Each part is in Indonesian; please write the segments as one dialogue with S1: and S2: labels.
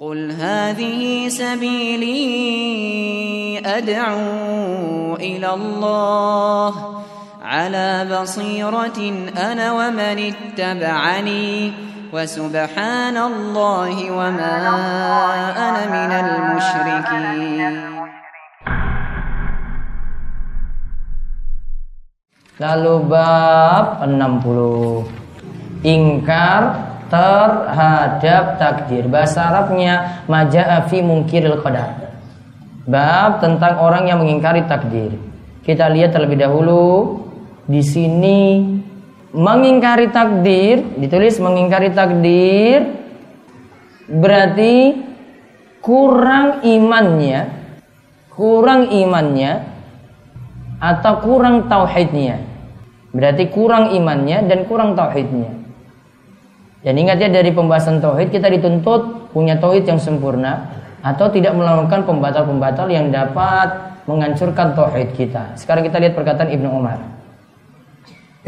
S1: قل هذه سبيلي أدعو إلى الله على بصيرة أنا ومن اتبعني وسبحان الله وما أنا من المشركين.
S2: Lalu bab 60 Ingkar terhadap takdir. Bahasa Arabnya Maja'a fi mungkiril qadar. Bab tentang orang yang mengingkari takdir. Kita lihat terlebih dahulu. Di sini Mengingkari takdir Ditulis mengingkari takdir Berarti Kurang imannya Kurang imannya Atau kurang tauhidnya. Berarti kurang imannya dan kurang tauhidnya. Dan ingat ya dari pembahasan tauhid kita dituntut punya tauhid yang sempurna atau tidak melakukan pembatal-pembatal yang dapat menghancurkan tauhid kita. Sekarang kita lihat perkataan Ibnu Umar.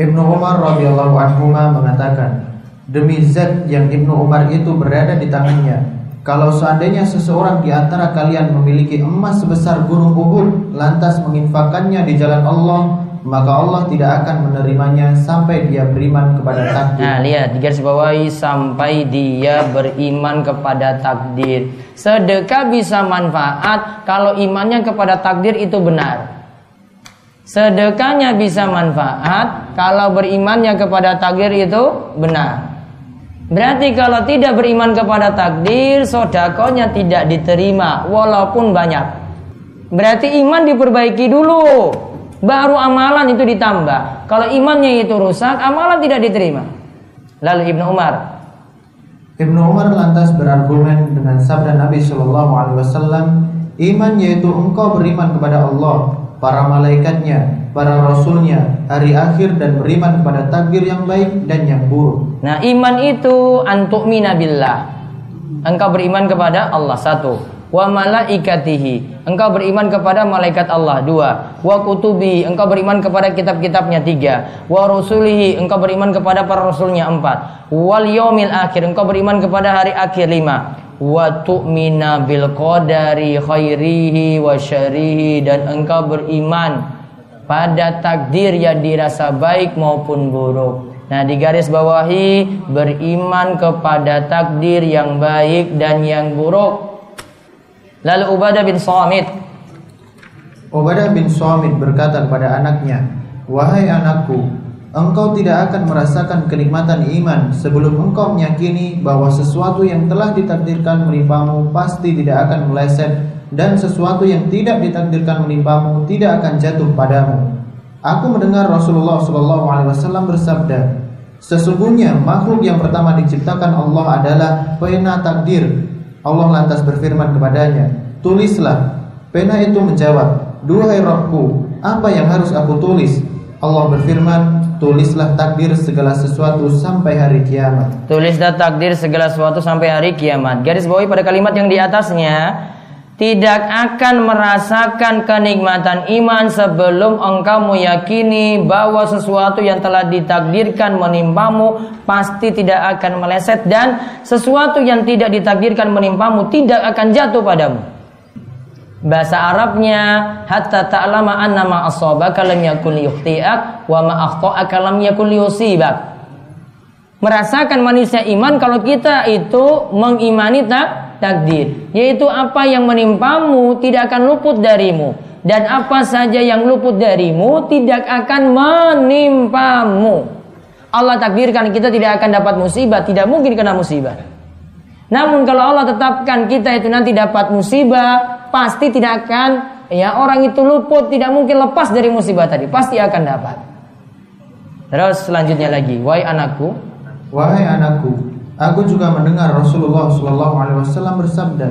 S3: Ibnu Umar radhiyallahu anhu mengatakan, demi zat yang Ibnu Umar itu berada di tangannya, kalau seandainya seseorang di antara kalian memiliki emas sebesar gunung Uhud, lantas menginfakannya di jalan Allah, maka Allah tidak akan menerimanya sampai dia beriman kepada takdir.
S2: Nah, lihat di garis bawahi sampai dia beriman kepada takdir. Sedekah bisa manfaat kalau imannya kepada takdir itu benar. Sedekahnya bisa manfaat kalau berimannya kepada takdir itu benar. Berarti kalau tidak beriman kepada takdir, sodakonya tidak diterima walaupun banyak. Berarti iman diperbaiki dulu baru amalan itu ditambah. Kalau imannya itu rusak, amalan tidak diterima. Lalu Ibnu Umar
S3: Ibnu Umar lantas berargumen dengan sabda Nabi Shallallahu Alaihi Wasallam, iman yaitu engkau beriman kepada Allah, para malaikatnya, para rasulnya, hari akhir dan beriman kepada takdir yang baik dan yang buruk.
S2: Nah, iman itu antuk minabillah. Engkau beriman kepada Allah satu wa malaikatihi. Engkau beriman kepada malaikat Allah dua. Wa kutubi engkau beriman kepada kitab-kitabnya tiga. Wa rusulihi engkau beriman kepada para rasulnya empat. Wal yaumil akhir engkau beriman kepada hari akhir lima. Wa tu'mina bil qadari khairihi wa syarihi dan engkau beriman pada takdir yang dirasa baik maupun buruk. Nah di garis bawahi beriman kepada takdir yang baik dan yang buruk Lalu Ubadah bin Samit
S3: Ubadah bin Samit berkata kepada anaknya, "Wahai anakku, engkau tidak akan merasakan kenikmatan iman sebelum engkau meyakini bahwa sesuatu yang telah ditakdirkan menimpamu pasti tidak akan meleset dan sesuatu yang tidak ditakdirkan menimpamu tidak akan jatuh padamu." Aku mendengar Rasulullah Shallallahu Alaihi Wasallam bersabda, Sesungguhnya makhluk yang pertama diciptakan Allah adalah pena takdir Allah lantas berfirman kepadanya, "Tulislah." Pena itu menjawab, "Duhai Rabbku, apa yang harus aku tulis?" Allah berfirman, "Tulislah takdir segala sesuatu sampai hari kiamat."
S2: Tulislah takdir segala sesuatu sampai hari kiamat. Garis bawahi pada kalimat yang di atasnya, tidak akan merasakan kenikmatan iman sebelum engkau meyakini bahwa sesuatu yang telah ditakdirkan menimpamu pasti tidak akan meleset dan sesuatu yang tidak ditakdirkan menimpamu tidak akan jatuh padamu. Bahasa Arabnya hatta ta'lama anna ma asabaka lam yakun yukhti'ak wa ma akhta'aka lam yakun yusibak. Merasakan manisnya iman kalau kita itu mengimani tak takdir, yaitu apa yang menimpamu tidak akan luput darimu dan apa saja yang luput darimu tidak akan menimpamu. Allah takdirkan kita tidak akan dapat musibah, tidak mungkin kena musibah. Namun kalau Allah tetapkan kita itu nanti dapat musibah, pasti tidak akan ya orang itu luput, tidak mungkin lepas dari musibah tadi, pasti akan dapat. Terus selanjutnya lagi, wahai anakku,
S3: wahai anakku, Aku juga mendengar Rasulullah Shallallahu Alaihi Wasallam bersabda,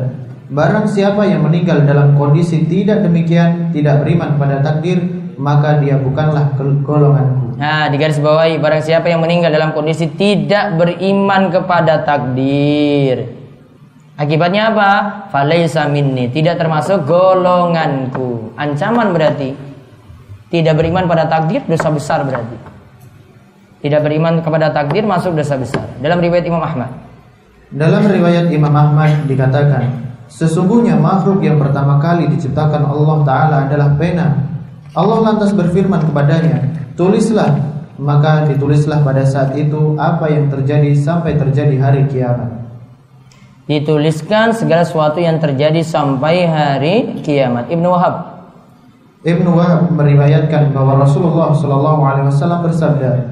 S3: Barang siapa yang meninggal dalam kondisi tidak demikian, tidak beriman pada takdir, maka dia bukanlah golonganku.
S2: Nah, di garis bawahi, barang siapa yang meninggal dalam kondisi tidak beriman kepada takdir. Akibatnya apa? Falaisa minni, tidak termasuk golonganku. Ancaman berarti. Tidak beriman pada takdir, dosa besar berarti tidak beriman kepada takdir masuk dosa besar. Dalam riwayat Imam Ahmad.
S3: Dalam riwayat Imam Ahmad dikatakan, sesungguhnya makhluk yang pertama kali diciptakan Allah Ta'ala adalah pena. Allah lantas berfirman kepadanya, tulislah, maka ditulislah pada saat itu apa yang terjadi sampai terjadi hari kiamat.
S2: Dituliskan segala sesuatu yang terjadi sampai hari kiamat. Ibnu Wahab.
S3: Ibnu Wahab meriwayatkan bahwa Rasulullah Shallallahu Alaihi Wasallam bersabda,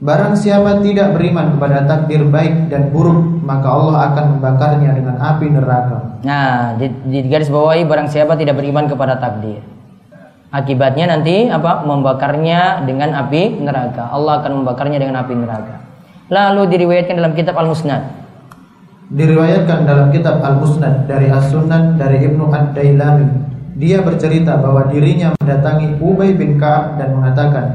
S3: Barang siapa tidak beriman kepada takdir baik dan buruk, maka Allah akan membakarnya dengan api neraka.
S2: Nah, di, di garis bawahi barang siapa tidak beriman kepada takdir. Akibatnya nanti apa? Membakarnya dengan api neraka. Allah akan membakarnya dengan api neraka. Lalu diriwayatkan dalam kitab Al-Musnad.
S3: Diriwayatkan dalam kitab Al-Musnad dari As-Sunan dari Ibnu Ad-Dailami. Dia bercerita bahwa dirinya mendatangi Ubay bin Ka'ab dan mengatakan,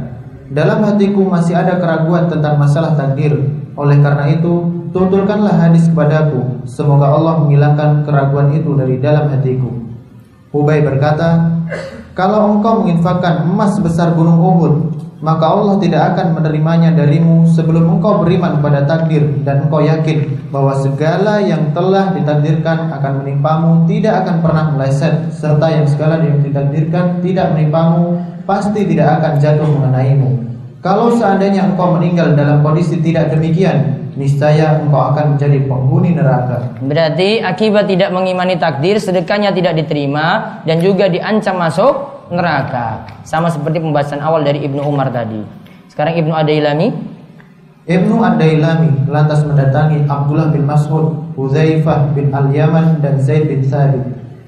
S3: dalam hatiku masih ada keraguan tentang masalah takdir. Oleh karena itu, tuturkanlah hadis kepadaku. Semoga Allah menghilangkan keraguan itu dari dalam hatiku. Ubay berkata, kalau engkau menginfakkan emas sebesar gunung Uhud, maka Allah tidak akan menerimanya darimu sebelum engkau beriman pada takdir dan engkau yakin bahwa segala yang telah ditakdirkan akan menimpamu tidak akan pernah meleset serta yang segala yang ditakdirkan tidak menimpamu pasti tidak akan jatuh mengenaimu. Kalau seandainya engkau meninggal dalam kondisi tidak demikian, niscaya engkau akan menjadi penghuni neraka.
S2: Berarti akibat tidak mengimani takdir, sedekahnya tidak diterima dan juga diancam masuk neraka. Sama seperti pembahasan awal dari Ibnu Umar tadi. Sekarang Ibnu Adailami
S3: Ibnu Ad-Dailami lantas mendatangi Abdullah bin Mas'ud, Hudzaifah bin Al-Yaman dan Zaid bin Thabit.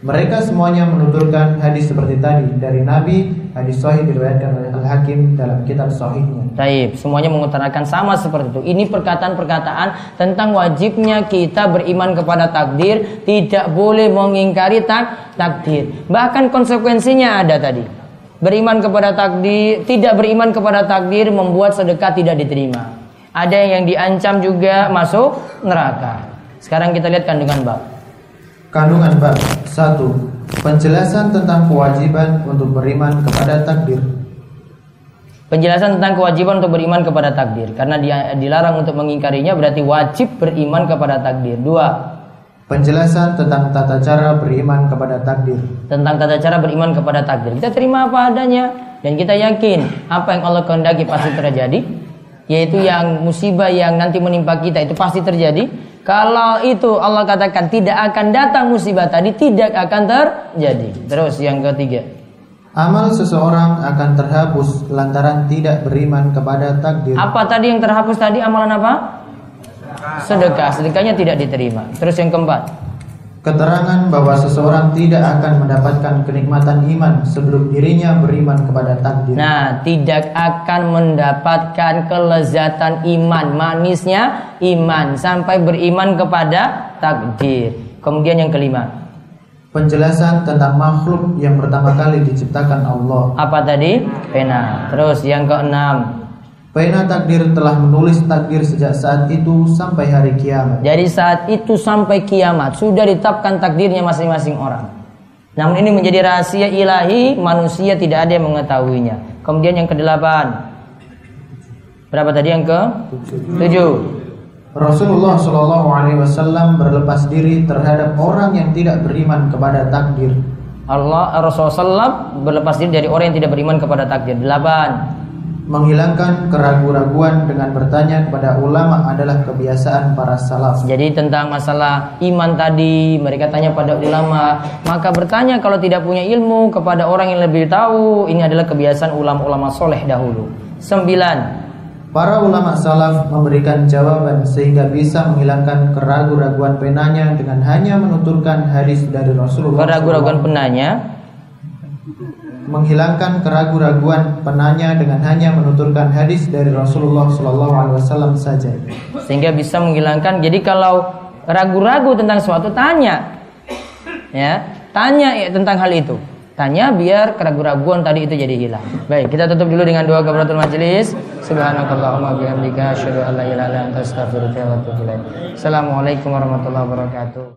S3: Mereka semuanya menuturkan hadis seperti tadi dari Nabi Hadis sahih diriwayatkan oleh Al-Hakim dalam kitab sahihnya.
S2: Taib, semuanya mengutarakan sama seperti itu. Ini perkataan-perkataan tentang wajibnya kita beriman kepada takdir, tidak boleh mengingkari tak takdir. Bahkan konsekuensinya ada tadi. Beriman kepada takdir, tidak beriman kepada takdir membuat sedekah tidak diterima. Ada yang diancam juga masuk neraka. Sekarang kita lihat kandungan bab.
S3: Kandungan bab 1 Penjelasan tentang kewajiban untuk beriman kepada takdir.
S2: Penjelasan tentang kewajiban untuk beriman kepada takdir karena dia dilarang untuk mengingkarinya berarti wajib beriman kepada takdir. Dua.
S3: Penjelasan tentang tata cara beriman kepada takdir.
S2: Tentang tata cara beriman kepada takdir. Kita terima apa adanya dan kita yakin apa yang Allah kehendaki pasti terjadi, yaitu yang musibah yang nanti menimpa kita itu pasti terjadi kalau itu Allah katakan tidak akan datang musibah tadi tidak akan terjadi. Terus yang ketiga.
S3: Amal seseorang akan terhapus lantaran tidak beriman kepada takdir.
S2: Apa tadi yang terhapus tadi amalan apa? Sedekah. Sedekahnya tidak diterima. Terus yang keempat
S3: keterangan bahwa seseorang tidak akan mendapatkan kenikmatan iman sebelum dirinya beriman kepada takdir.
S2: Nah, tidak akan mendapatkan kelezatan iman, manisnya iman sampai beriman kepada takdir. Kemudian yang kelima,
S3: penjelasan tentang makhluk yang pertama kali diciptakan Allah.
S2: Apa tadi? Pena. Terus yang keenam,
S3: Pena takdir telah menulis takdir sejak saat itu sampai hari kiamat.
S2: Jadi saat itu sampai kiamat sudah ditetapkan takdirnya masing-masing orang. Namun ini menjadi rahasia ilahi, manusia tidak ada yang mengetahuinya. Kemudian yang kedelapan. Berapa tadi yang ke? Tujuh.
S3: Rasulullah Shallallahu Alaihi Wasallam berlepas diri terhadap orang yang tidak beriman kepada takdir.
S2: Allah Rasulullah berlepas diri dari orang yang tidak beriman kepada takdir. Delapan
S3: menghilangkan keraguan-raguan dengan bertanya kepada ulama adalah kebiasaan para salaf.
S2: Jadi tentang masalah iman tadi mereka tanya pada ulama, maka bertanya kalau tidak punya ilmu kepada orang yang lebih tahu, ini adalah kebiasaan ulama-ulama soleh dahulu. Sembilan.
S3: Para ulama salaf memberikan jawaban sehingga bisa menghilangkan keraguan-raguan penanya dengan hanya menuturkan hadis dari Rasulullah.
S2: Keraguan-raguan penanya
S3: menghilangkan keraguan-raguan penanya dengan hanya menuturkan hadis dari Rasulullah Shallallahu Alaihi Wasallam saja.
S2: Sehingga bisa menghilangkan. Jadi kalau ragu-ragu tentang suatu tanya, ya tanya ya, tentang hal itu. Tanya biar keraguan-raguan tadi itu jadi hilang. Baik, kita tutup dulu dengan doa kafaratul majelis. Subhanakallahumma bihamdika asyhadu an la ilaha illa anta astaghfiruka wa atubu ilaik. Assalamualaikum warahmatullahi wabarakatuh.